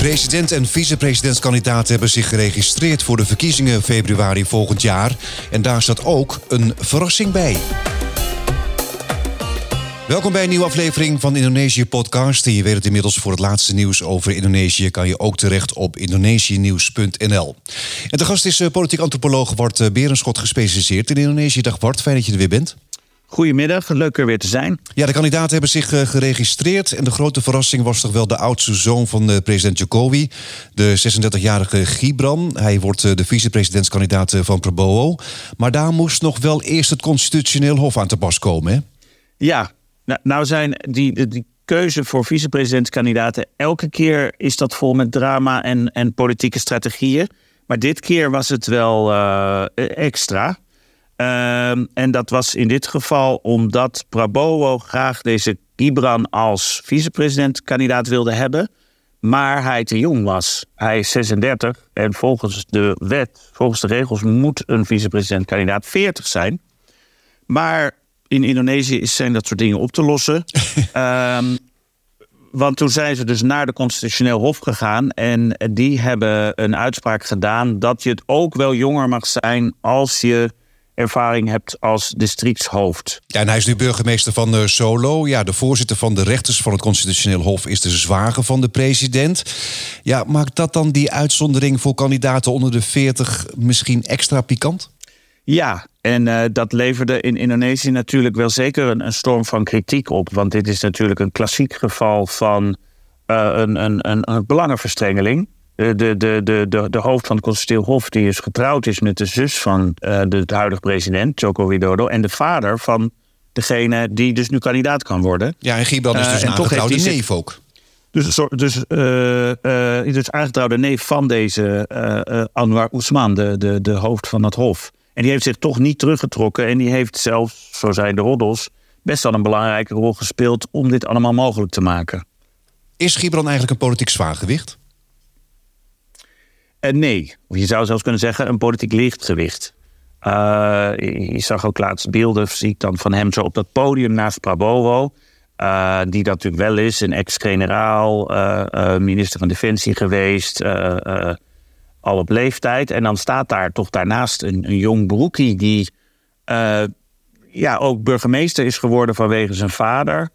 President en vicepresidentskandidaten hebben zich geregistreerd voor de verkiezingen februari volgend jaar. En daar staat ook een verrassing bij. Welkom bij een nieuwe aflevering van Indonesië Podcast. En je weet het inmiddels voor het laatste nieuws over Indonesië kan je ook terecht op indonesienieuws.nl. En de gast is eh, politiek antropoloog Bart eh, Berenschot, gespecialiseerd in Indonesië. Dag Bart, fijn dat je er weer bent. Goedemiddag, leuk er weer te zijn. Ja, de kandidaten hebben zich eh, geregistreerd. En de grote verrassing was toch wel de oudste zoon van uh, president Jokowi, de 36-jarige Gibran. Hij wordt uh, de vicepresidentskandidaat van Prabowo. Maar daar moest nog wel eerst het constitutioneel hof aan te pas komen, hè? Ja, nou, nou zijn die, die keuze voor vicepresidentskandidaten... elke keer is dat vol met drama en, en politieke strategieën. Maar dit keer was het wel extra... Ehm, en dat was in dit geval omdat Prabowo graag deze Gibran als vicepresidentkandidaat wilde hebben. Maar hij te jong was. Hij is 36 en volgens de wet, volgens de regels, moet een vicepresidentkandidaat 40 zijn. Maar in Indonesië zijn dat soort dingen op te lossen. um, want toen zijn ze dus naar de constitutioneel hof gegaan. En die hebben een uitspraak gedaan dat je het ook wel jonger mag zijn als je ervaring hebt als districtshoofd. Ja, en hij is nu burgemeester van uh, Solo. Ja, de voorzitter van de rechters van het Constitutioneel Hof is de zwager van de president. Ja, maakt dat dan die uitzondering voor kandidaten onder de 40 misschien extra pikant? Ja, en uh, dat leverde in Indonesië natuurlijk wel zeker een, een, storm van kritiek op. Want dit is natuurlijk een klassiek geval van uh, een, een, een, een belangenverstrengeling de, de, de, de, de hoofd van het Constitutioneel Hof, die is getrouwd is met de zus van uh, de, de huidige president, Joko Widodo, en de vader van degene die dus nu kandidaat kan worden. Ja, en Gibran is dus uh, een aangetrouwde neef ook. Dus, dus, uh, uh, dus aangetrouwde neef van deze Anwar Ousman, de, de, de hoofd van het Hof. En die heeft zich toch niet teruggetrokken. En die heeft zelfs, zo zijn de roddels, best wel een belangrijke rol gespeeld om dit allemaal mogelijk te maken. Is Gibran eigenlijk een politiek zwaargewicht? Uh, nee, of je zou zelfs kunnen zeggen een politiek lichtgewicht. Uh, je zag ook laatst beelden, zie ik dan van hem zo op dat podium naast Prabowo. Uh, die dat natuurlijk wel is, een ex-generaal, minister van Defensie geweest, al op leeftijd. En dan staat daar toch daarnaast een, jong broekie die ja, ook burgemeester is geworden vanwege zijn vader.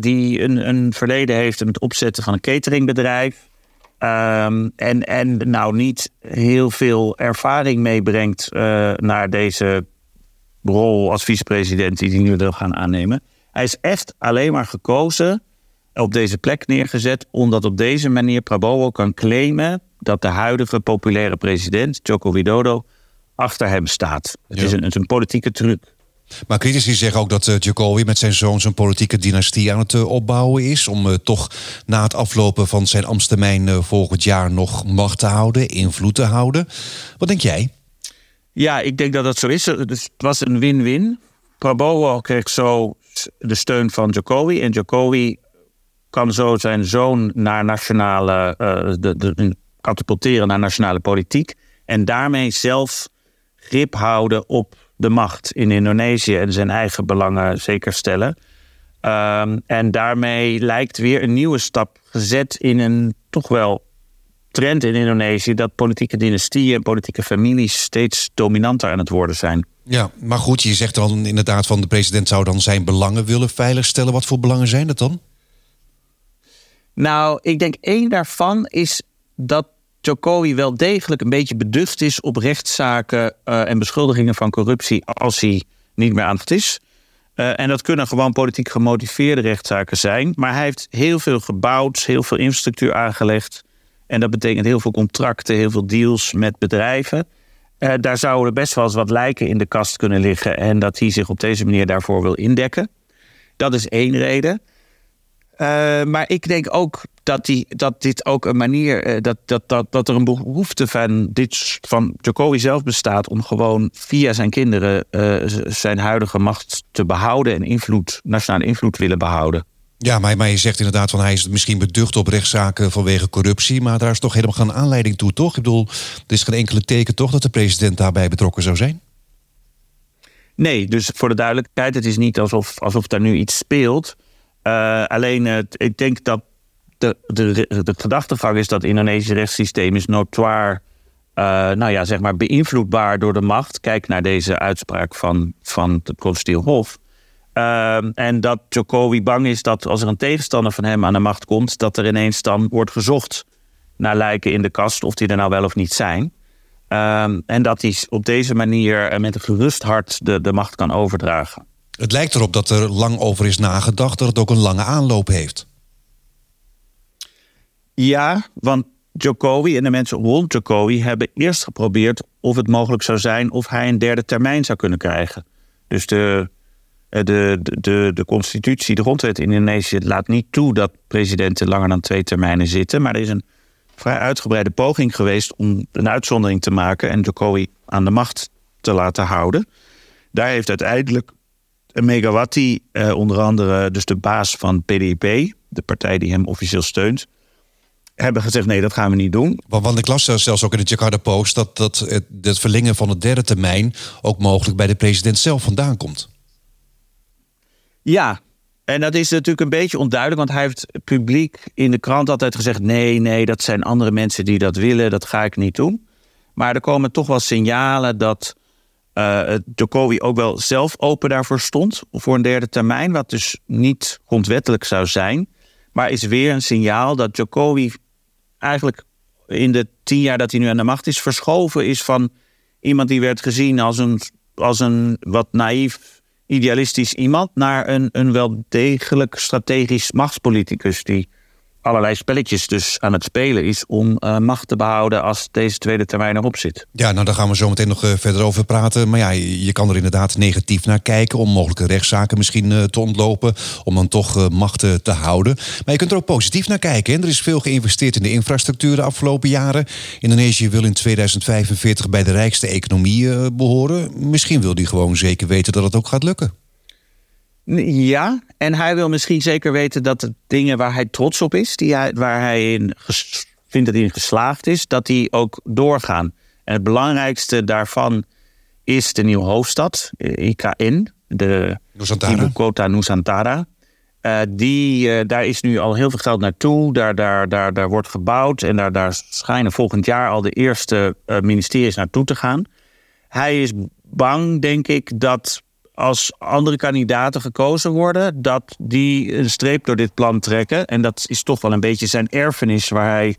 die een, een verleden heeft met het opzetten van een cateringbedrijf. Um, en, en nou niet heel veel ervaring meebrengt uh, naar deze rol als vicepresident die hij nu wil gaan aannemen. Hij is echt alleen maar gekozen, op deze plek neergezet, omdat op deze manier Prabowo kan claimen dat de huidige populaire president, Joko Widodo, achter hem staat. Het, is, een, het is een politieke truc. Maar critici zeggen ook dat uh, Jacobi met zijn zoon zijn politieke dynastie aan het uh, opbouwen is. Om uh, toch na het aflopen van zijn ambtstermijn volgend jaar nog macht te houden, invloed te houden. Wat denk jij? Ja, ik denk dat dat zo is. Het was een win-win. Prabowo kreeg zo de steun van Jacobi. En Jacobi kan zo zijn zoon naar nationale, de, de, katapulteren naar nationale politiek. En daarmee zelf grip houden op de macht in Indonesië en zijn eigen belangen zeker stellen. Um, en daarmee lijkt weer een nieuwe stap gezet in een toch wel trend in Indonesië dat politieke dynastieën en politieke families steeds dominanter aan het worden zijn. Ja, maar goed, je zegt dan inderdaad van de president zou dan zijn belangen willen veiligstellen. Wat voor belangen zijn dat dan? Nou, ik denk één daarvan is dat Jokowi wel degelijk een beetje beducht is op rechtszaken uh, en beschuldigingen van corruptie als hij niet meer aan het is. Uh, en dat kunnen gewoon politiek gemotiveerde rechtszaken zijn. Maar hij heeft heel veel gebouwd, heel veel infrastructuur aangelegd. En dat betekent heel veel contracten, heel veel deals met bedrijven. Uh, daar zouden best wel eens wat lijken in de kast kunnen liggen. En dat hij zich op deze manier daarvoor wil indekken. Dat is één reden. Maar ik denk ook dat, die, dat dit ook een manier, uh, dat, dat, dat, dat er een behoefte van, dit, van Jokowi zelf bestaat om gewoon via zijn kinderen uh, zijn huidige macht te behouden en invloed, nationale invloed willen behouden. Ja, maar, maar je zegt inderdaad van hij is misschien beducht op rechtszaken vanwege corruptie, maar daar is toch helemaal geen aanleiding toe, toch? Ik bedoel, er is geen enkele teken toch dat de president daarbij betrokken zou zijn? Nee, dus voor de duidelijkheid, het is niet alsof, alsof daar nu iets speelt. Uh, alleen uh, ik denk dat de, de, de is dat het Indonesische rechtssysteem is notoir, uh, nou ja, zeg maar beïnvloedbaar door de macht. Kijk naar deze uitspraak van, van het Provincieel Hof. Uh, en dat Jokowi bang is dat als er een tegenstander van hem aan de macht komt, dat er ineens dan wordt gezocht naar lijken in de kast, of die er nou wel of niet zijn. Uh, en dat hij op deze manier met een gerust hart de, de macht kan overdragen. Het lijkt erop dat er lang over is nagedacht, dat het ook een lange aanloop heeft. Ja, want Jokowi en de mensen rond Jokowi hebben eerst geprobeerd of het mogelijk zou zijn of hij een derde termijn zou kunnen krijgen. Dus de, de, de, de, de constitutie, de grondwet in Indonesië laat niet toe dat presidenten langer dan twee termijnen zitten. Maar er is een vrij uitgebreide poging geweest om een uitzondering te maken en Jokowi aan de macht te laten houden. Daar heeft uiteindelijk Megawati, eh, onder andere dus de baas van PDIP, de partij die hem officieel steunt, hebben gezegd: nee, dat gaan we niet doen. Want ik las zelfs ook in de Jakarta Post dat, dat het, het verlengen van het derde termijn ook mogelijk bij de president zelf vandaan komt. Ja, en dat is natuurlijk een beetje onduidelijk, want hij heeft publiek in de krant altijd gezegd: nee, nee, dat zijn andere mensen die dat willen, dat ga ik niet doen. Maar er komen toch wel signalen dat uh, Jokowi ook wel zelf open daarvoor stond voor een derde termijn, wat dus niet grondwettelijk zou zijn. Maar is weer een signaal dat Jokowi eigenlijk in de tien jaar dat hij nu aan de macht is, verschoven is van iemand die werd gezien als een, als een wat naïef, idealistisch iemand, naar een, een wel degelijk strategisch machtspoliticus die allerlei spelletjes dus aan het spelen is om uh, macht te behouden als deze tweede termijn erop zit. Ja, nou daar gaan we zo meteen nog uh, verder over praten. Maar ja, je kan er inderdaad negatief naar kijken om mogelijke rechtszaken misschien uh, te ontlopen, om dan toch macht te houden. Maar je kunt er ook positief naar kijken. Er is veel geïnvesteerd in de infrastructuur de afgelopen jaren. Indonesië wil in 2045 bij de rijkste economie behoren. Misschien wil die gewoon zeker weten dat het ook gaat lukken. Ja, en hij wil misschien zeker weten dat de dingen waar hij trots op is, die hij, waar hij in vindt dat hij in geslaagd is, dat die ook doorgaan. En het belangrijkste daarvan is de nieuwe hoofdstad, eh, IKN, de Nusantara. Kota Nusantara. Uh, die, uh, daar is nu al heel veel geld naartoe. Daar, daar, daar, daar wordt gebouwd. En daar, daar schijnen volgend jaar al de eerste uh, ministeries naartoe te gaan. Hij is bang, denk ik, dat als andere kandidaten gekozen worden, dat die een streep door dit plan trekken. En dat is toch wel een beetje zijn erfenis waar hij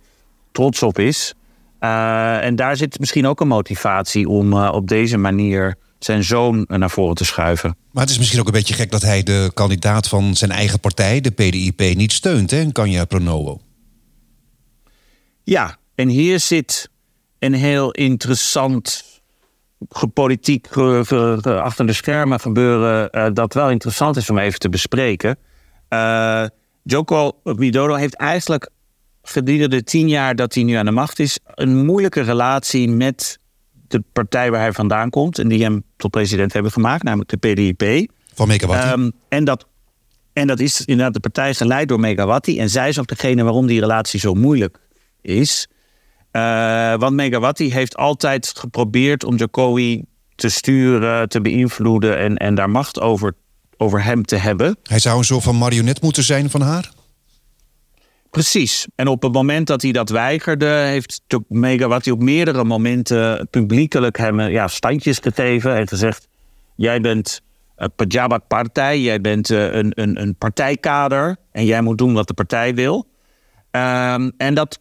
trots op is. Uh, en daar zit misschien ook een motivatie om uh, op deze manier zijn zoon naar voren te schuiven. Maar het is misschien ook een beetje gek dat hij de kandidaat van zijn eigen partij, de PDIP, niet steunt, hè, Kanja Pronovo. Ja, en hier zit een heel interessant politiek achter de schermen gebeuren uh, dat wel interessant is om even te bespreken. Uh, Joko Widodo heeft eigenlijk gedurende de tien jaar dat hij nu aan de macht is, een moeilijke relatie met de partij waar hij vandaan komt en die hem tot president hebben gemaakt, namelijk de PDIP. Van Megawati. Um, en, dat, en dat is inderdaad de partij geleid door Megawati. En zij is ook degene waarom die relatie zo moeilijk is. Uh, want Megawati heeft altijd geprobeerd om Jokowi te sturen, te beïnvloeden en, en daar macht over, over hem te hebben. Hij zou een soort van marionet moeten zijn van haar? Precies. En op het moment dat hij dat weigerde, heeft Megawati op meerdere momenten publiekelijk hem ja, standjes gegeven en gezegd: Jij bent een Pejabat partij, jij bent eh, een, een, een partijkader en jij moet doen wat de partij wil. Um, en dat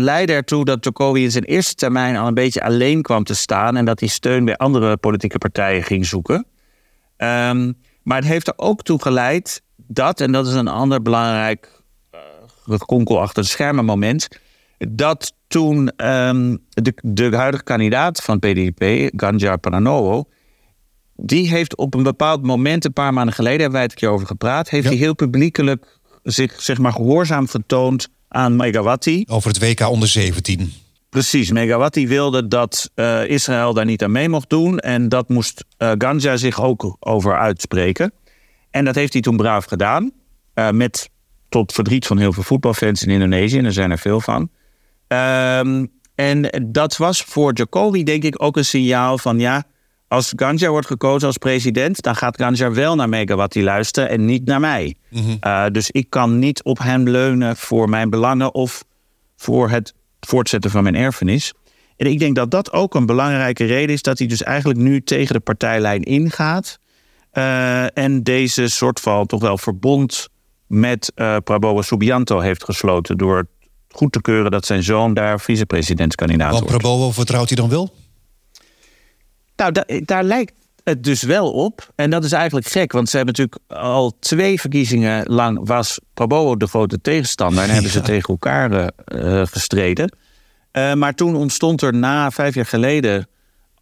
leidde ertoe dat Jokowi in zijn eerste termijn al een beetje alleen kwam te staan en dat hij steun bij andere politieke partijen ging zoeken. Um, maar het heeft er ook toe geleid dat, en dat is een ander belangrijk uh, konkel achter de schermen moment, dat toen um, de, de huidige kandidaat van PDP, Ganjar Pranowo, die heeft op een bepaald moment, een paar maanden geleden hebben wij het een keer over gepraat, heeft hij heel publiekelijk zich zeg maar gehoorzaam vertoond aan Megawati. Over het WK onder 17. Precies, Megawati wilde dat uh, Israël daar niet aan mee mocht doen. En dat moest uh, Ganja zich ook over uitspreken. En dat heeft hij toen braaf gedaan. Uh, met tot verdriet van heel veel voetbalfans in Indonesië. En er zijn er veel van. Um, en dat was voor Jokowi denk ik ook een signaal van ja, Als Ganja wordt gekozen als president, dan gaat Ganja wel naar Megawati luisteren en niet naar mij. Mm dus ik kan niet op hem leunen voor mijn belangen of voor het voortzetten van mijn erfenis. En ik denk dat dat ook een belangrijke reden is dat hij dus eigenlijk nu tegen de partijlijn ingaat. Uh, en deze soort van toch wel verbond met uh, Prabowo Subianto heeft gesloten door goed te keuren dat zijn zoon daar vicepresidentskandidaat wordt. Want Prabowo vertrouwt hij dan wel? Nou, da daar lijkt het dus wel op. En dat is eigenlijk gek, want ze hebben natuurlijk al twee verkiezingen lang was Prabowo de grote tegenstander en hebben ze tegen elkaar uh, gestreden. Uh, maar toen ontstond er na vijf jaar geleden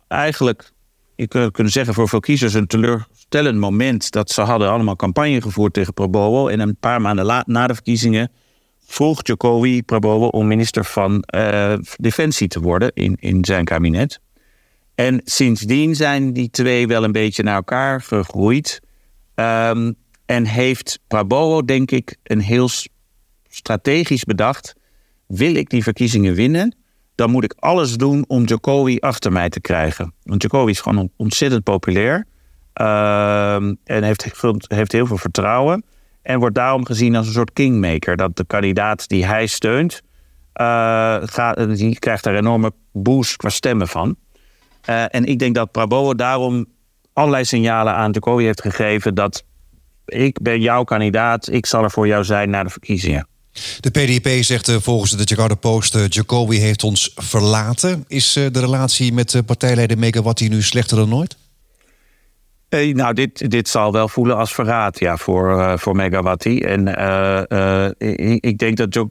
eigenlijk, je kunt kunnen zeggen voor veel kiezers, een teleurstellend moment dat ze hadden allemaal campagne gevoerd tegen Prabowo. En een paar maanden na de verkiezingen vroeg Jokowi Prabowo om minister van uh, Defensie te worden in, in zijn kabinet. En sindsdien zijn die twee wel een beetje naar elkaar gegroeid. Um, en heeft Prabowo, denk ik, een heel strategisch bedacht. Wil ik die verkiezingen winnen, dan moet ik alles doen om Jokowi achter mij te krijgen. Want Jokowi is gewoon ontzettend populair. Uh, en heeft, heeft heel veel vertrouwen. En wordt daarom gezien als een soort kingmaker. Dat de kandidaat die hij steunt, uh, gaat, die krijgt daar een enorme boost qua stemmen van. Uh, en ik denk dat Prabowo daarom allerlei signalen aan Jokowi heeft gegeven dat ik ben jouw kandidaat, ik zal er voor jou zijn na de verkiezingen. De PDP zegt uh, volgens de Jakarta Post: uh, Jokowi heeft ons verlaten. Is uh, de relatie met partijleider Megawati nu slechter dan nooit? nou, dit, dit zal wel voelen als verraad ja, voor, voor Megawati. En ik, ik, denk dat jo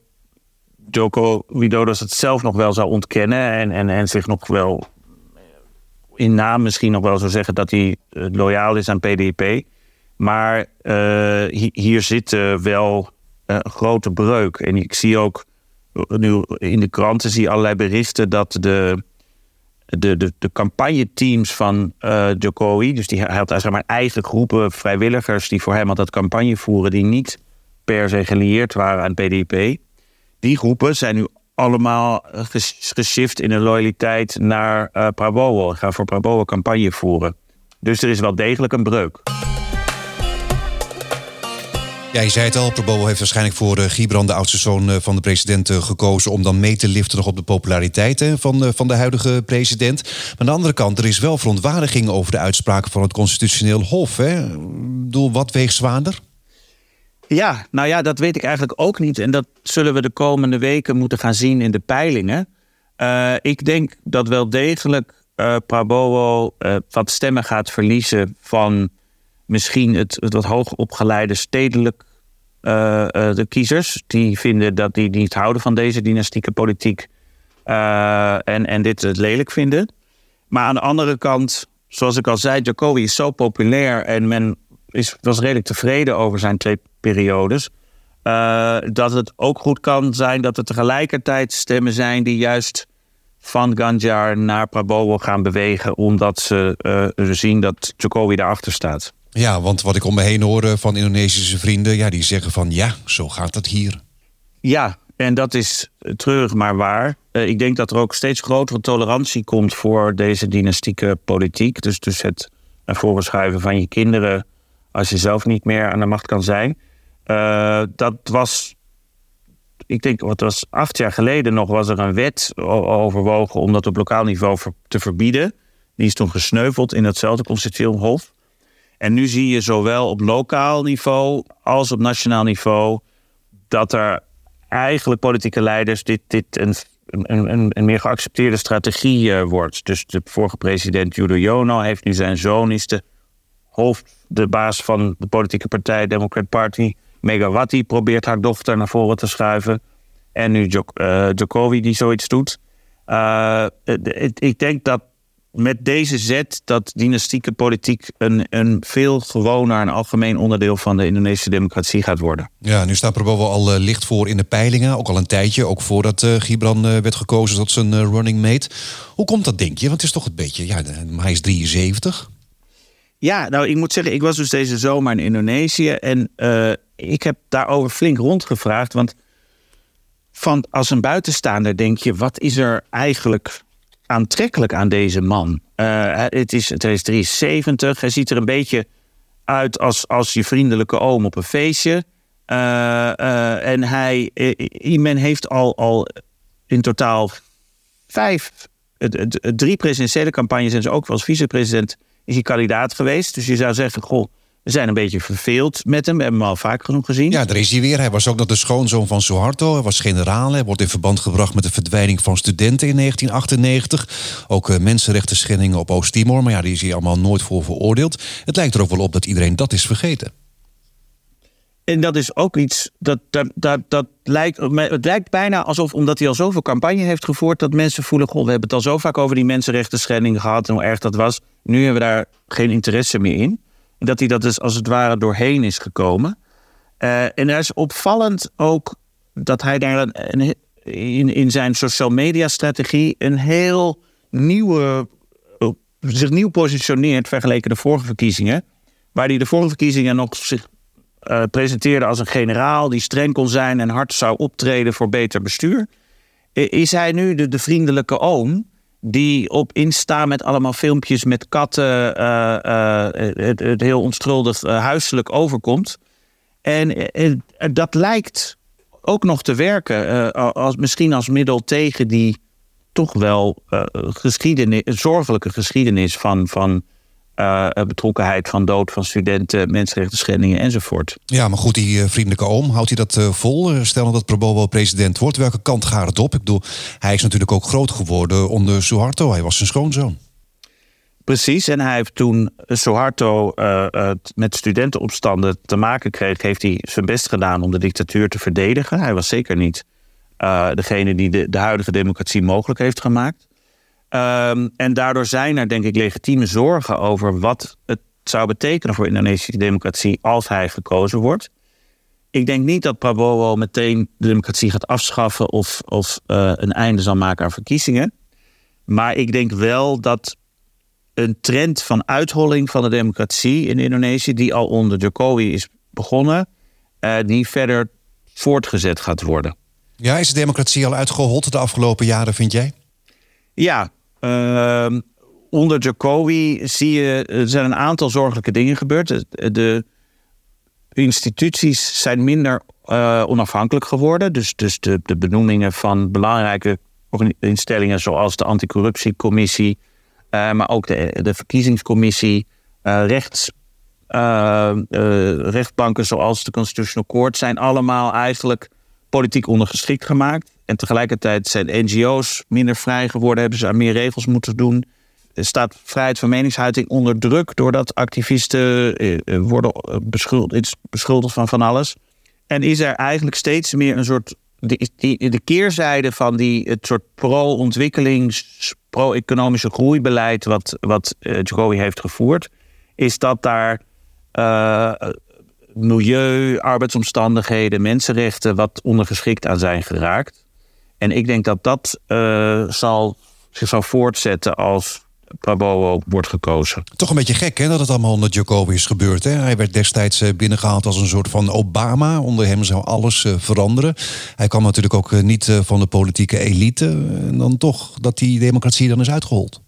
Joko Widodo het zelf nog wel zou ontkennen en, en, en zich nog wel in naam misschien nog wel zou zeggen dat hij loyaal is aan PDP. Maar hier zitten wel een grote breuk. En ik zie ook nu in de kranten zie allerlei berichten dat de, de, de, de campagneteams van uh, Jokowi, dus die had zeg maar eigen groepen vrijwilligers die voor hem altijd campagne voeren, die niet per se gelieerd waren aan PDP. Die groepen zijn nu allemaal geshift in een loyaliteit naar uh, Prabowo. Gaan voor Prabowo campagne voeren. Dus er is wel degelijk een breuk. Ja, je zei het al, Prabowo heeft waarschijnlijk voor uh, Gibran, de oudste zoon uh, van de president, gekozen om dan mee te liften nog op de populariteit van, van de huidige president. Maar aan de andere kant, er is wel verontwaardiging over de uitspraken van het constitutioneel hof. Hè? Doel, wat weegt zwaarder? Ja, nou ja, dat weet ik eigenlijk ook niet. En dat zullen we de komende weken moeten gaan zien in de peilingen. ik denk dat wel degelijk Prabowo wat stemmen gaat verliezen van misschien het, wat hoogopgeleide stedelijk uh, uh, de kiezers. Die vinden dat die niet houden van deze dynastieke politiek. Uh, en, en dit het lelijk vinden. Maar aan de andere kant, zoals ik al zei, Jacobi is zo populair en men is, was redelijk tevreden over zijn twee periodes. dat het ook goed kan zijn dat er tegelijkertijd stemmen zijn die juist van Ganjar naar Prabowo gaan bewegen, omdat ze zien dat Jokowi daarachter staat. Ja, want wat ik om me heen hoor van Indonesische vrienden, ja, die zeggen van ja, zo gaat het hier. Ja, en dat is treurig maar waar. Uh, ik denk dat er ook steeds grotere tolerantie komt voor deze dynastieke politiek. Dus, dus het naar voren schuiven van je kinderen als je zelf niet meer aan de macht kan zijn. Uh, dat was, ik denk, wat was acht jaar geleden nog, was er een wet overwogen om dat op lokaal niveau te verbieden. Die is toen gesneuveld in hetzelfde constitutioneel hof. En nu zie je zowel op lokaal niveau als op nationaal niveau dat er eigenlijk politieke leiders dit, dit een, een, een, meer geaccepteerde strategie uh, wordt. Dus de vorige president Yudhoyono heeft nu zijn zoon, hoofd, de baas van de politieke partij Democrat Party. Megawati probeert haar dochter naar voren te schuiven. En nu uh, Jokowi die zoiets doet. Uh, ik denk dat met deze zet dat dynastieke politiek een, een veel gewoner en algemeen onderdeel van de Indonesische democratie gaat worden. Ja, nu staat Prabowo al uh, licht voor in de peilingen, ook al een tijdje, ook voordat Gibran werd gekozen tot zijn running mate. Hoe komt dat, denk je? Want het is toch een beetje, ja, hij is 73. Ja, nou, ik moet zeggen, ik was dus deze zomer in Indonesië en ik heb daarover flink rondgevraagd, want van als een buitenstaander denk je, wat is er eigenlijk aantrekkelijk aan deze man? het, is, het is 73, hij ziet er een beetje uit als, als je vriendelijke oom op een feestje. en hij, men heeft al, al in totaal vijf, drie presidentiële campagnes en ze ook wel als vicepresident is hij kandidaat geweest. Dus je zou zeggen, goh, we zijn een beetje verveeld met hem. We hebben hem al vaak genoeg gezien. Ja, daar is hij weer. Hij was ook nog de schoonzoon van Suharto. Hij was generaal. Hij wordt in verband gebracht met de verdwijning van studenten in 1998. Ook uh, mensenrechten schendingen op Oost-Timor. Maar ja, die is hier allemaal nooit voor veroordeeld. Het lijkt er ook wel op dat iedereen dat is vergeten. En dat is ook iets dat, dat, dat, dat lijkt. Het lijkt bijna alsof, omdat hij al zoveel campagne heeft gevoerd, dat mensen voelen: Goh, we hebben het al zo vaak over die mensenrechten schendingen gehad en hoe erg dat was. Nu hebben we daar geen interesse meer in dat hij dat dus als het ware doorheen is gekomen. Uh, en er is opvallend ook dat hij daar in, in zijn social media strategie een heel nieuwe, zich nieuw positioneert vergeleken de vorige verkiezingen. Waar hij de vorige verkiezingen nog zich uh, presenteerde als een generaal die streng kon zijn en hard zou optreden voor beter bestuur. Is hij nu de, de vriendelijke oom die op Insta met allemaal filmpjes met katten uh, het, het, heel onschuldig huiselijk overkomt. En dat lijkt ook nog te werken, als, misschien als middel tegen die toch wel geschiedenis, zorgelijke geschiedenis van, van uh, betrokkenheid van dood van studenten, mensenrechten schendingen enzovoort. Ja, maar goed, die uh, vriendelijke oom, houdt hij dat uh, vol? Stel dat Prabowo president wordt, welke kant gaat het op? Ik bedoel, hij is natuurlijk ook groot geworden onder Suharto. Hij was zijn schoonzoon. Precies, en hij heeft toen Suharto met studentenopstanden te maken kreeg, heeft hij zijn best gedaan om de dictatuur te verdedigen. Hij was zeker niet degene die de, de huidige democratie mogelijk heeft gemaakt. Um, en daardoor zijn er, denk ik, legitieme zorgen over wat het zou betekenen voor Indonesische democratie als hij gekozen wordt. Ik denk niet dat Prabowo meteen de democratie gaat afschaffen of, of uh, een einde zal maken aan verkiezingen. Maar ik denk wel dat een trend van uitholling van de democratie in Indonesië, die al onder Jokowi is begonnen, uh, die verder voortgezet gaat worden. Ja, is de democratie al uitgehold de afgelopen jaren, vind jij? Ja, onder Jokowi zie je, er zijn een aantal zorgelijke dingen gebeurd. De, instituties zijn minder uh, onafhankelijk geworden. Dus, dus de, de benoemingen van belangrijke instellingen zoals de anticorruptiecommissie, uh, maar ook de, de verkiezingscommissie, uh, rechts, rechtbanken zoals de Constitutional Court zijn allemaal eigenlijk politiek ondergeschikt gemaakt. En tegelijkertijd zijn NGO's minder vrij geworden, hebben ze aan meer regels moeten doen. Er staat vrijheid van meningsuiting onder druk doordat activisten eh, eh, worden eh, beschuldigd, beschuldigd van van alles. En is er eigenlijk steeds meer een soort. De, de keerzijde van die, het soort pro-ontwikkelings, pro-economische groeibeleid. wat, wat heeft gevoerd. is dat daar milieu, arbeidsomstandigheden, mensenrechten. wat ondergeschikt aan zijn geraakt. En ik denk dat dat uh, zal, zich zal voortzetten als Prabowo wordt gekozen. Toch een beetje gek hè, dat het allemaal onder Jokowi is gebeurd. Hè? Hij werd destijds eh, binnengehaald als een soort van Obama. Onder hem zou alles uh, veranderen. Hij kwam natuurlijk ook uh, niet van de politieke elite. En dan toch dat die democratie dan is uitgehold.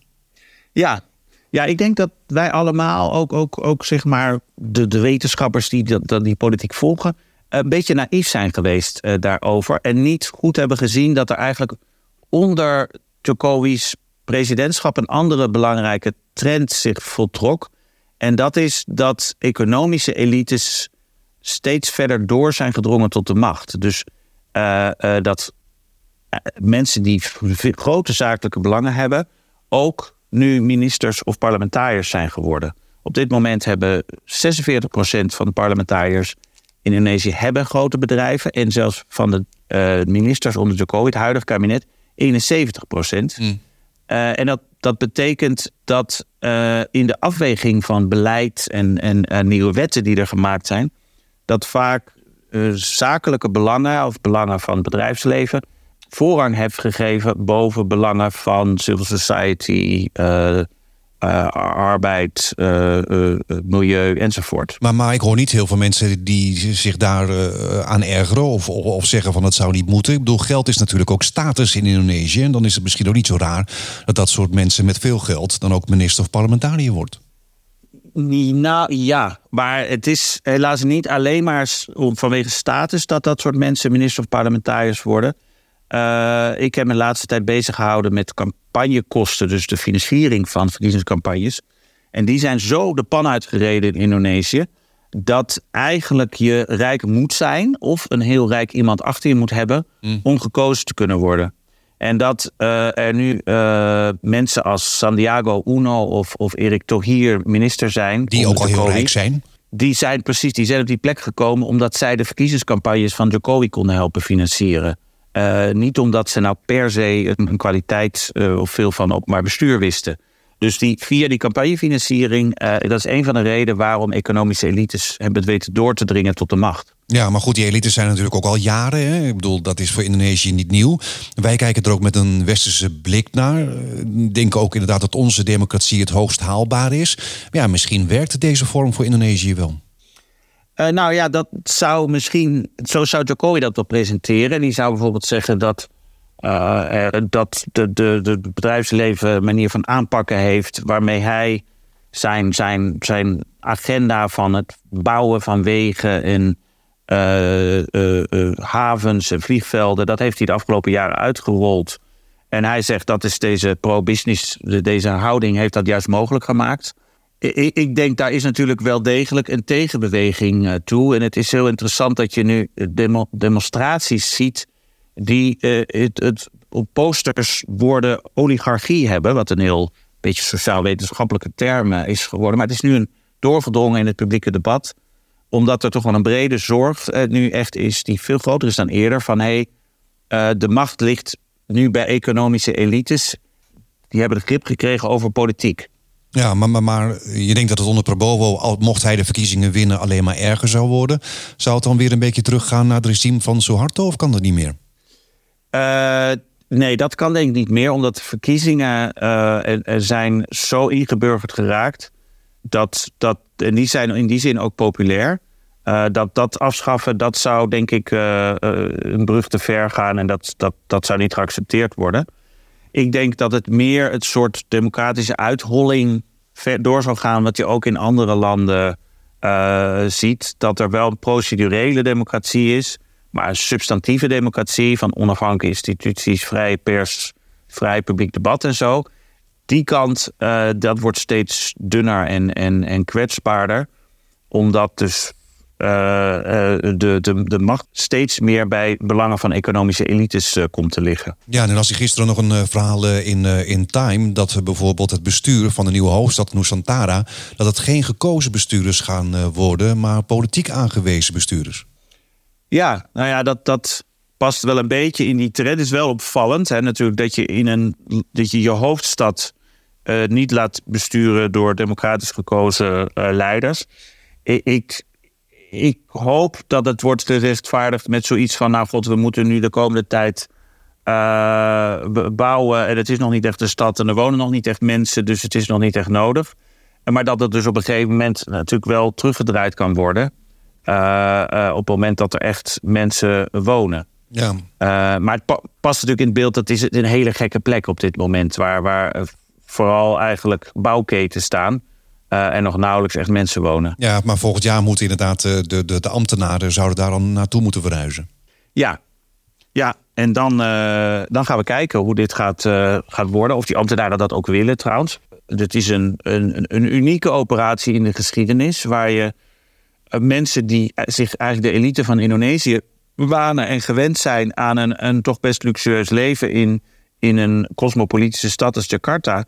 Ja, ja, ik denk dat wij allemaal, ook, ook, ook zeg maar de, de wetenschappers die dat, die politiek volgen, een beetje naïef zijn geweest uh, daarover. En niet goed hebben gezien dat er eigenlijk onder Jokowi's presidentschap een andere belangrijke trend zich voltrok. En dat is dat economische elites steeds verder door zijn gedrongen tot de macht. Dus uh, uh, dat mensen die grote zakelijke belangen hebben, ook nu ministers of parlementariërs zijn geworden. Op dit moment hebben 46% van de parlementariërs Indonesië hebben grote bedrijven. En zelfs van de uh, ministers onder Jokowi, het huidige kabinet, 71 procent. Mm. Uh, en dat, dat betekent dat uh, in de afweging van beleid en, en nieuwe wetten die er gemaakt zijn, dat vaak zakelijke belangen of belangen van het bedrijfsleven voorrang heeft gegeven boven belangen van civil society, arbeid, milieu enzovoort. Maar, maar ik hoor niet heel veel mensen die zich daar aan ergeren of, of, of, zeggen van het zou niet moeten. Ik bedoel, geld is natuurlijk ook status in Indonesië. En dan is het misschien ook niet zo raar dat dat soort mensen met veel geld dan ook minister of parlementariër wordt. Nou ja, maar het is helaas niet alleen maar vanwege status dat dat soort mensen minister of parlementariërs worden. Uh, ik heb me de laatste tijd bezig gehouden met campagnekosten, dus de financiering van verkiezingscampagnes. En die zijn zo de pan uitgereden in Indonesië dat eigenlijk je rijk moet zijn of een heel rijk iemand achter je moet hebben mm. om gekozen te kunnen worden. En dat uh, er nu uh, mensen als Santiago Uno of, of Erik Tohier minister zijn. Die ook al heel rijk zijn. Die zijn precies, die zijn op die plek gekomen omdat zij de verkiezingscampagnes van Jokowi konden helpen financieren. Uh, niet omdat ze nou per se een kwaliteit of veel van openbaar bestuur wisten. Dus die, via die campagnefinanciering, uh, dat is een van de redenen waarom economische elites hebben het weten door te dringen tot de macht. Ja, maar goed, die elites zijn natuurlijk ook al jaren. Hè? Ik bedoel, dat is voor Indonesië niet nieuw. Wij kijken er ook met een westerse blik naar. Denken ook inderdaad dat onze democratie het hoogst haalbaar is. ja, misschien werkt deze vorm voor Indonesië wel. Uh, nou ja, dat zou misschien. Zo zou Jokowi dat wel presenteren. Die zou bijvoorbeeld zeggen dat uh, dat de, de, de bedrijfsleven manier van aanpakken heeft waarmee hij zijn, zijn, zijn agenda van het bouwen van wegen en uh, havens en vliegvelden, dat heeft hij de afgelopen jaren uitgerold. En hij zegt dat is deze pro-business, deze houding heeft dat juist mogelijk gemaakt. Ik, denk daar is natuurlijk wel degelijk een tegenbeweging toe. En het is heel interessant dat je nu demonstraties ziet die uh, het, het, op posters woorden oligarchie hebben, wat een heel beetje sociaal-wetenschappelijke term eh, is geworden. Maar het is nu een doorgedrongen in het publieke debat, omdat er toch wel een brede zorg nu echt is, die veel groter is dan eerder, van hé, hey, de macht ligt nu bij economische elites. Die hebben de grip gekregen over politiek. Ja, maar, maar, maar je denkt dat het onder Prabowo, mocht hij de verkiezingen winnen, alleen maar erger zou worden. Zou het dan weer een beetje teruggaan naar het regime van Suharto of kan dat niet meer? Uh, nee, dat kan denk ik niet meer, omdat de verkiezingen uh, zijn zo ingeburgerd geraakt. Dat, dat, en die zijn in die zin ook populair. Uh, dat dat afschaffen, dat zou denk ik een brug te ver gaan en dat, dat, dat zou niet geaccepteerd worden. Ik denk dat het meer het soort democratische uitholling door zou gaan, wat je ook in andere landen ziet. Dat er wel een procedurele democratie is, maar substantieve democratie van onafhankelijke instituties, vrije pers, vrij publiek debat en zo. Die kant, uh, dat wordt steeds dunner en, en, en kwetsbaarder. Omdat dus de, de, de macht steeds meer bij belangen van economische elites komt te liggen. Ja, en als ik gisteren nog een verhaal in, in Time... dat bijvoorbeeld het bestuur van de nieuwe hoofdstad Nusantara... dat het geen gekozen bestuurders gaan worden... maar politiek aangewezen bestuurders. Ja, nou ja, dat, dat past wel een beetje in die trend. Is wel opvallend hè, natuurlijk dat je, in een, dat je je hoofdstad uh, niet laat besturen door democratisch gekozen uh, leiders. Ik, ik, ik, hoop dat het wordt gerechtvaardigd met zoiets van... nou god, we moeten nu de komende tijd uh, bouwen... en het is nog niet echt een stad en er wonen nog niet echt mensen... dus het is nog niet echt nodig. Maar dat het dus op een gegeven moment natuurlijk wel teruggedraaid kan worden... Uh, op het moment dat er echt mensen wonen. Ja. Maar het pa past natuurlijk in het beeld dat is een hele gekke plek op dit moment. Waar, waar vooral eigenlijk bouwketen staan. En nog nauwelijks echt mensen wonen. Ja, maar volgend jaar moeten inderdaad de, de, de ambtenaren zouden daar dan naartoe moeten verhuizen. Ja, ja. en dan, dan gaan we kijken hoe dit gaat, gaat worden. Of die ambtenaren dat ook willen trouwens. Het is een, een, een unieke operatie in de geschiedenis waar je eh, mensen die eh, zich eigenlijk de elite van Indonesië wanen en gewend zijn aan een, een toch best luxueus leven in, in een cosmopolitische stad als Jakarta,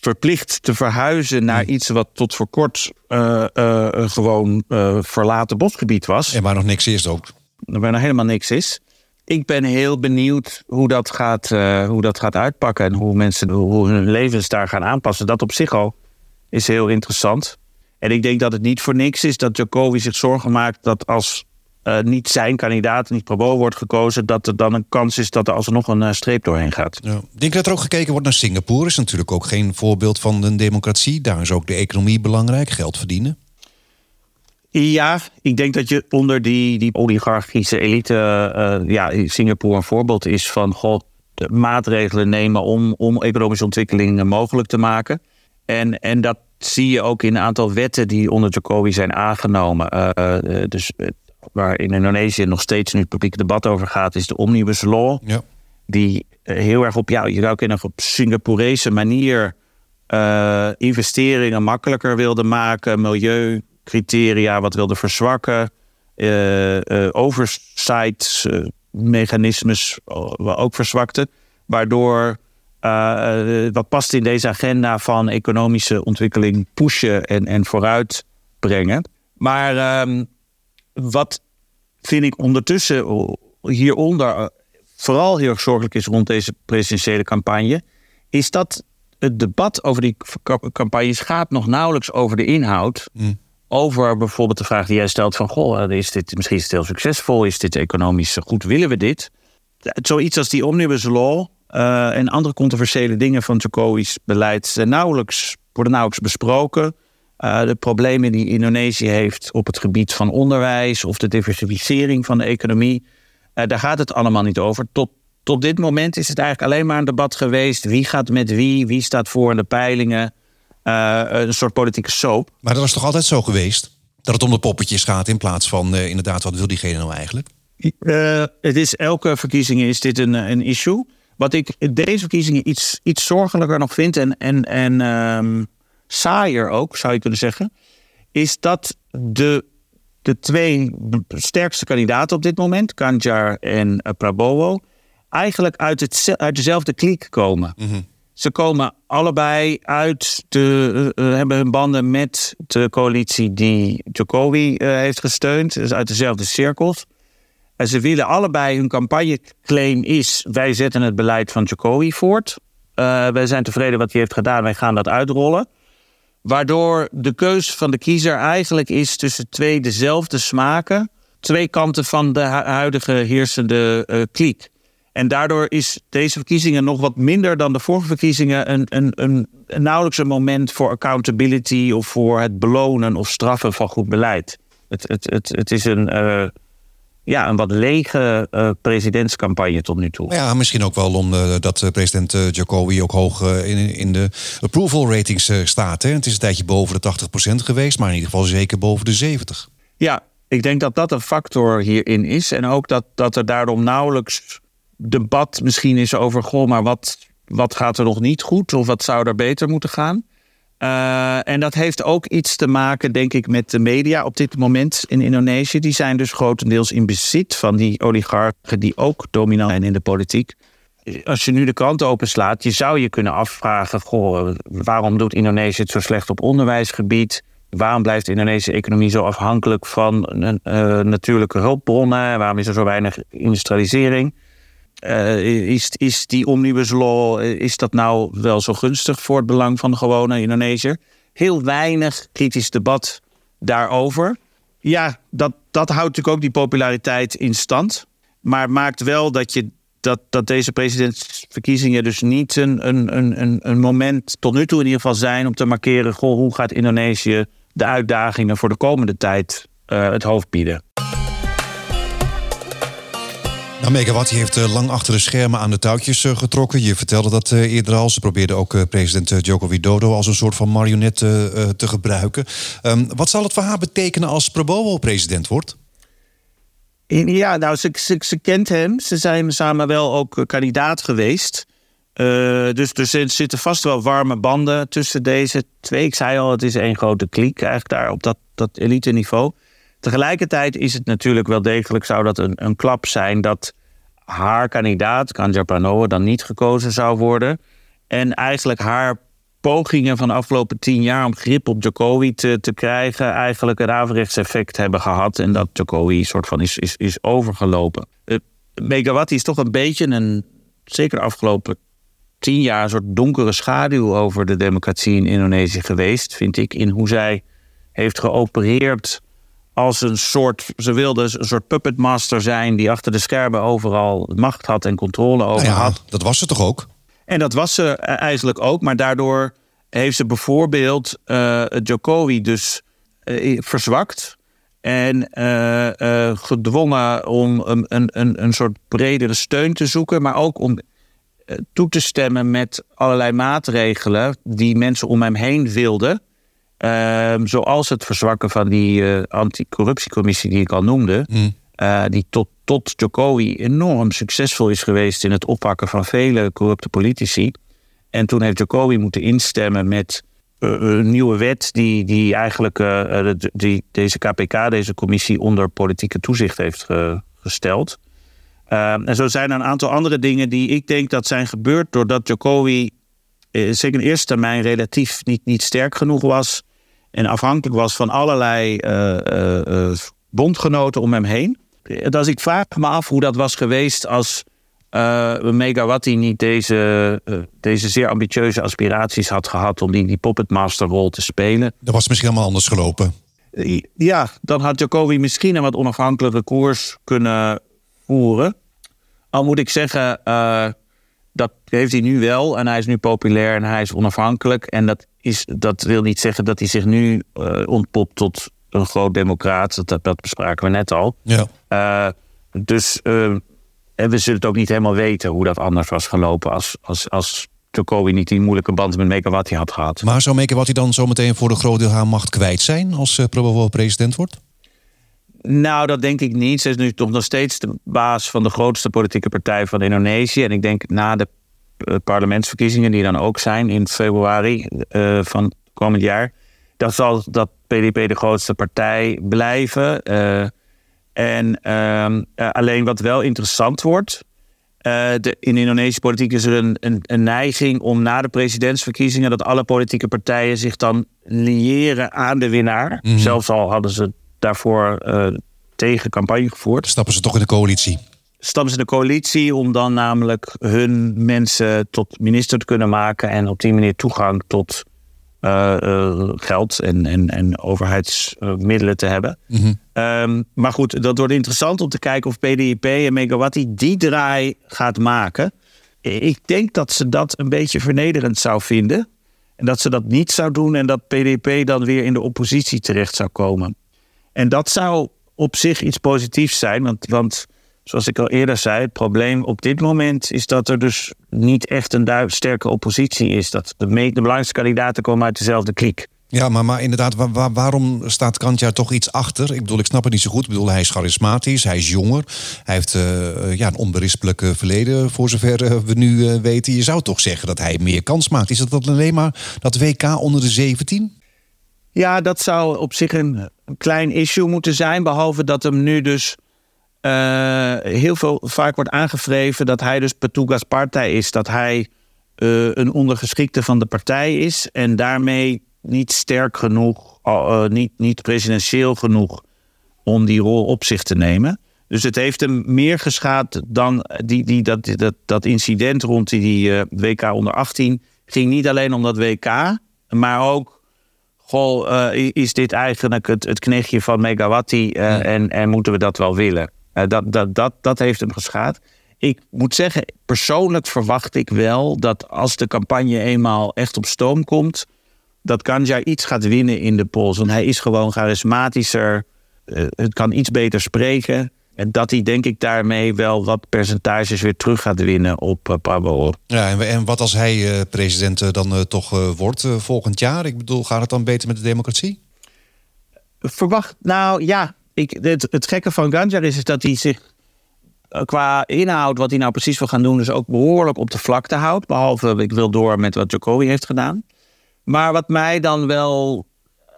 verplicht te verhuizen naar hmm. iets wat tot voor kort uh, gewoon verlaten bosgebied was. En waar nog niks is ook. Waar nog helemaal niks is. Ik ben heel benieuwd hoe dat gaat, hoe dat gaat uitpakken en hoe mensen hoe hun levens daar gaan aanpassen. Dat op zich al is heel interessant. En ik denk dat het niet voor niks is dat Jokowi zich zorgen maakt dat als niet zijn kandidaat, niet Prabowo wordt gekozen, dat er dan een kans is dat er alsnog een streep doorheen gaat. Ja. Denk dat er ook gekeken wordt naar Singapore? Is natuurlijk ook geen voorbeeld van een democratie. Daar is ook de economie belangrijk, geld verdienen. Ja, ik denk dat je onder die, die oligarchische elite, uh, ja, Singapore een voorbeeld is van god, de maatregelen nemen om, om economische ontwikkeling mogelijk te maken. En, en dat zie je ook in een aantal wetten die onder Jokowi zijn aangenomen. Uh, dus waar in Indonesië nog steeds nu het publieke debat over gaat, is de Omnibus Law. Ja. Die heel erg op, ja, je zou kunnen op Singaporese manier investeringen makkelijker wilde maken, milieu criteria wat wilde verzwakken. Uh, uh, oversight mechanismes ook verzwakte. Waardoor wat past in deze agenda van economische ontwikkeling pushen en, en vooruit brengen. Maar ehm, wat vind ik ondertussen hieronder vooral heel erg zorgelijk is rond deze presidentiële campagne, is dat het debat over die campagnes gaat nog nauwelijks over de inhoud. Mm over bijvoorbeeld de vraag die jij stelt van... goh, is dit misschien is heel succesvol? Is dit economisch goed? Willen we dit? Zoiets als die omnibus law uh, en andere controversiële dingen van Jokowi's beleid... zijn nauwelijks, worden nauwelijks besproken. Uh, de problemen die Indonesië heeft op het gebied van onderwijs... of de diversificering van de economie, uh, daar gaat het allemaal niet over. Tot, tot dit moment is het eigenlijk alleen maar een debat geweest... wie gaat met wie, wie staat voor in de peilingen... Eh, een soort politieke soap. Maar dat was toch altijd zo geweest? Dat het om de poppetjes gaat in plaats van inderdaad, wat wil diegene nou eigenlijk? Het is elke verkiezingen is dit een, een issue. Wat ik deze verkiezingen iets, iets zorgelijker nog vind en, en, en um, saaier ook, zou je kunnen zeggen, is dat de, de twee sterkste kandidaten op dit moment, Kanjar en uh, Prabowo, eigenlijk uit, het, uit dezelfde kliek komen. Mm ze komen allebei uit, de, uh, hebben hun banden met de coalitie die Jokowi uh, heeft gesteund. Dus uit dezelfde cirkels. En ze willen allebei, hun campagneclaim is... wij zetten het beleid van Jokowi voort. Uh, wij zijn tevreden wat hij heeft gedaan, wij gaan dat uitrollen. Waardoor de keus van de kiezer eigenlijk is tussen twee dezelfde smaken. Twee kanten van de huidige heersende kliek. En daardoor is deze verkiezingen nog wat minder dan de vorige verkiezingen een, een, een, nauwelijks een moment voor accountability of voor het belonen of straffen van goed beleid. Het, het, het, het is een, uh, ja, een wat lege uh, presidentscampagne tot nu toe. Ja, misschien ook wel omdat uh, president Jokowi ook hoog in, in de approval ratings staat. Hè? Het is een tijdje boven de 80% geweest, maar in ieder geval zeker boven de 70%. Ja, ik denk dat dat een factor hierin is. En ook dat, dat er daarom nauwelijks debat misschien is over, goh, maar wat, wat gaat er nog niet goed of wat zou er beter moeten gaan? Uh, en dat heeft ook iets te maken, denk ik, met de media op dit moment in Indonesië. Die zijn dus grotendeels in bezit van die oligarchen die ook dominant zijn in de politiek. Als je nu de krant openslaat, je zou je kunnen afvragen: goh, waarom doet Indonesië het zo slecht op onderwijsgebied? Waarom blijft de Indonesische economie zo afhankelijk van uh, natuurlijke hulpbronnen? Waarom is er zo weinig industrialisering? Uh, is, is die omnibus law, eh, is dat nou wel zo gunstig voor het belang van de gewone Indonesiër? Heel weinig kritisch debat daarover. Ja, dat, dat houdt natuurlijk ook die populariteit in stand. Maar maakt wel dat, je, dat, dat deze presidentsverkiezingen dus niet een, een, een, een moment tot nu toe in ieder geval zijn om te markeren: goh, hoe gaat Indonesië de uitdagingen voor de komende tijd uh, het hoofd bieden? Nou, Megawati heeft uh, lang achter de schermen aan de touwtjes uh, getrokken. Je vertelde dat uh, eerder al. Ze probeerde ook president Joko Widodo als een soort van marionet te gebruiken. Um, wat zal het voor haar betekenen als Prabowo president wordt? Ja, nou, ze, ze, kent hem. Ze zijn samen wel ook kandidaat geweest. dus, dus er zitten vast wel warme banden tussen deze twee. Ik zei al, het is één grote kliek eigenlijk daar op dat, dat elite niveau. Tegelijkertijd is het natuurlijk wel degelijk, zou dat een, een klap zijn dat haar kandidaat, Kanja Pranowo, dan niet gekozen zou worden. En eigenlijk haar pogingen van de afgelopen tien jaar om grip op Jokowi te, krijgen, eigenlijk een averechts effect hebben gehad. En dat Jokowi soort van is, is, is overgelopen. Uh, is toch een beetje een, zeker de afgelopen tien jaar, een soort donkere schaduw over de democratie in Indonesië geweest, vind ik. In hoe zij heeft geopereerd als een soort, ze wilde een soort puppetmaster zijn die achter de schermen overal macht had en controle over Nou ja, had. dat was ze toch ook? En dat was ze eh, eigenlijk ook, maar daardoor heeft ze bijvoorbeeld eh Jokowi dus eh, verzwakt en gedwongen om een, een, een, een soort bredere steun te zoeken, maar ook om toe te stemmen met allerlei maatregelen die mensen om hem heen wilden. Ehm, zoals het verzwakken van die eh, anticorruptiecommissie die ik al noemde. eh, die tot, tot Jokowi enorm succesvol is geweest in het oppakken van vele corrupte politici. En toen heeft Jokowi moeten instemmen met eh, een nieuwe wet die, die eigenlijk de- die, deze KPK, deze commissie, onder politieke toezicht heeft ge- gesteld. Ehm, en zo zijn er een aantal andere dingen die ik denk dat zijn gebeurd doordat Jokowi zeker in eerste termijn relatief niet, niet sterk genoeg was. En afhankelijk was van allerlei eh, eh, eh, bondgenoten om hem heen. Dus ik vraag me af hoe dat was geweest als Megawati niet deze, deze zeer ambitieuze aspiraties had gehad om die, die puppetmasterrol te spelen. Dat was misschien helemaal anders gelopen. Ja, dan had Jokowi misschien een wat onafhankelijke koers kunnen voeren. Al moet ik zeggen, dat heeft hij nu wel. En hij is nu populair en hij is onafhankelijk. En dat, is, dat wil niet zeggen dat hij zich nu eh, ontpopt tot een groot democraat. Dat, dat bespraken we net al. Ja. Eh, dus eh, en we zullen het ook niet helemaal weten hoe dat anders was gelopen als, als, als Jokowi niet die moeilijke band met Megawati had gehad. Maar zou Megawati dan zometeen voor een groot deel haar macht kwijt zijn als uh, Prabowo president wordt? Nou, dat denk ik niet. Ze is nu toch nog steeds de baas van de grootste politieke partij van Indonesië. En ik denk na de parlementsverkiezingen, die dan ook zijn in februari uh, van komend jaar, dan zal dat PDP de grootste partij blijven. Uh, en uh, alleen wat wel interessant wordt. De, in de Indonesische politiek is er een, een, een, neiging om na de presidentsverkiezingen dat alle politieke partijen zich dan liëren aan de winnaar. Mm. Zelfs al hadden ze daarvoor tegen campagne gevoerd. Stappen ze toch in de coalitie? Stappen ze in de coalitie om dan namelijk hun mensen tot minister te kunnen maken en op die manier toegang tot uh, uh, geld en, en, en overheidsmiddelen te hebben. Mm -hmm. um, maar goed, dat wordt interessant om te kijken of PDIP en Megawati die draai gaat maken. Ik denk dat ze dat een beetje vernederend zou vinden. En dat ze dat niet zou doen en dat PDP dan weer in de oppositie terecht zou komen. En dat zou op zich iets positiefs zijn, want, want zoals ik al eerder zei, het probleem op dit moment is dat er dus niet echt een sterke oppositie is. Dat de, de belangrijkste kandidaten komen uit dezelfde kliek. Ja, maar, maar inderdaad, waar, waar, waarom staat Kantja toch iets achter? Ik bedoel, ik snap het niet zo goed. Ik bedoel, hij is charismatisch, hij is jonger. Hij heeft uh, ja, een onberispelijk verleden, voor zover uh, we nu uh, weten. Je zou toch zeggen dat hij meer kans maakt. Is dat dan alleen maar dat WK onder de 17? Ja, dat zou op zich een klein issue moeten zijn. Behalve dat hem nu dus uh, heel veel vaak wordt aangevreven dat hij dus Petugas partij is. Dat hij uh, een ondergeschikte van de partij is en daarmee niet sterk genoeg, uh, niet, niet presidentieel genoeg om die rol op zich te nemen. Dus het heeft hem meer geschaad dan die, die, dat, dat, dat incident rond die, die WK onder 18. ging niet alleen om dat WK, maar ook goh, uh, is dit eigenlijk het, het knechtje van Megawati uh, ja. en, en moeten we dat wel willen? Uh, dat, dat, dat, dat heeft hem geschaad. Ik moet zeggen, persoonlijk verwacht ik wel dat als de campagne eenmaal echt op stoom komt, dat Kanja iets gaat winnen in de polls. Want hij is gewoon charismatischer, het kan iets beter spreken. En dat hij denk ik daarmee wel wat percentages weer terug gaat winnen op uh, Prabowo. Ja, en, en, wat als hij uh, president uh, dan toch wordt volgend jaar? Ik bedoel, gaat het dan beter met de democratie? Verwacht, nou ja, ik, het, het gekke van Ganjar is, is dat hij zich qua inhoud, wat hij nou precies wil gaan doen, dus ook behoorlijk op de vlakte houdt. Behalve, ik wil door met wat Jokowi heeft gedaan. Maar wat mij dan wel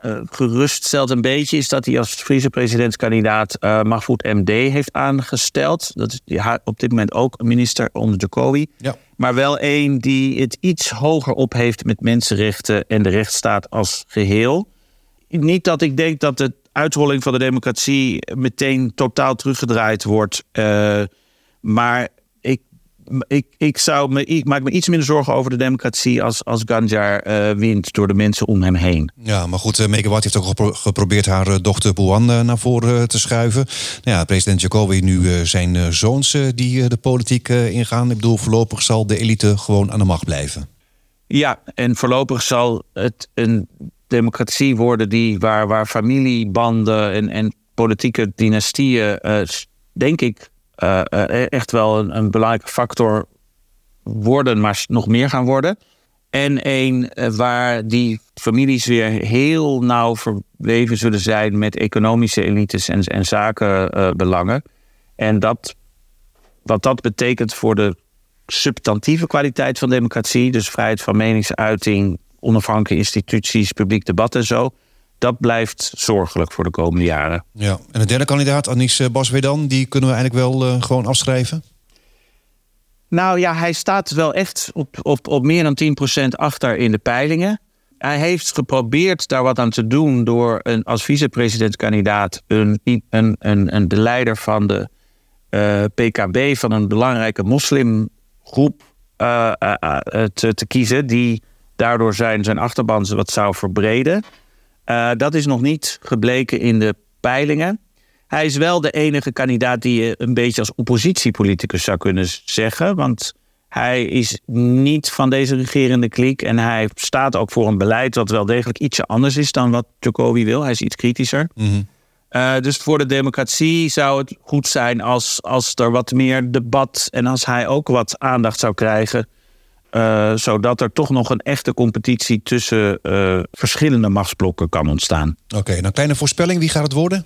uh, gerust stelt een beetje... is dat hij als vicepresidentskandidaat uh, Mahfoud MD heeft aangesteld. Dat is op dit moment ook een minister onder Jokowi. Ja. Maar wel een die het iets hoger op heeft met mensenrechten... en de rechtsstaat als geheel. Niet dat ik denk dat de uitrolling van de democratie... meteen totaal teruggedraaid wordt. Uh, maar ik ik, ik, zou me, ik maak me iets minder zorgen over de democratie als, als Ganjar uh, wint door de mensen om hem heen. Ja, maar goed, uh, Megawati heeft ook geprobeerd haar dochter Bouan naar voren te schuiven. Nou ja, president Jacobi nu zijn zoons die de politiek ingaan. Ik bedoel, voorlopig zal de elite gewoon aan de macht blijven. Ja, en voorlopig zal het een democratie worden die, waar, waar familiebanden en, en politieke dynastieën, denk ik, uh, echt wel een, een, belangrijke factor worden, maar nog meer gaan worden. En een waar die families weer heel nauw verweven zullen zijn met economische elites en, en zakenbelangen. en dat, wat dat betekent voor de substantieve kwaliteit van democratie, dus vrijheid van meningsuiting, onafhankelijke instituties, publiek debat en zo dat blijft zorgelijk voor de komende jaren. Ja, en de derde kandidaat, Anis eh, Baswedan, die kunnen we eigenlijk wel uh, gewoon afschrijven? Nou ja, hij staat wel echt op, op, op meer dan 10% achter in de peilingen. Hij heeft geprobeerd daar wat aan te doen door een, als vicepresidentskandidaat een, een, een, een, de leider van de uh, eh, PKB, van een belangrijke moslimgroep, uh, te, te kiezen, die daardoor zijn, zijn achterban wat zou verbreden. Uh, dat is nog niet gebleken in de peilingen. Hij is wel de enige kandidaat die je een beetje als oppositiepoliticus zou kunnen zeggen. Want hij is niet van deze regerende kliek. En hij staat ook voor een beleid dat wel degelijk ietsje anders is dan wat Jacobi wil. Hij is iets kritischer. Mm uh, dus voor de democratie zou het goed zijn als, als er wat meer debat en als hij ook wat aandacht zou krijgen uh, zodat er toch nog een echte competitie tussen uh, verschillende machtsblokken kan ontstaan. Oké, okay, nou kleine voorspelling, wie gaat het worden?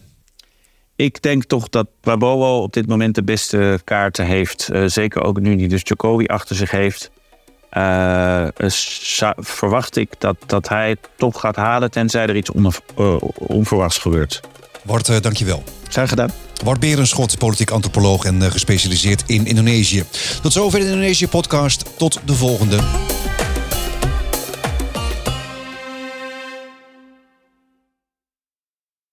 Ik denk toch dat Prabowo op dit moment de beste kaarten heeft. Uh, zeker ook nu die dus Jokowi achter zich heeft. verwacht ik dat, dat hij het toch gaat halen tenzij er iets onverwachts gebeurt. Wart, dankjewel. Zijn gedaan. Wart Berenschot, politiek antropoloog en uh, gespecialiseerd in Indonesië. Tot zover de Indonesië-podcast. Tot de volgende.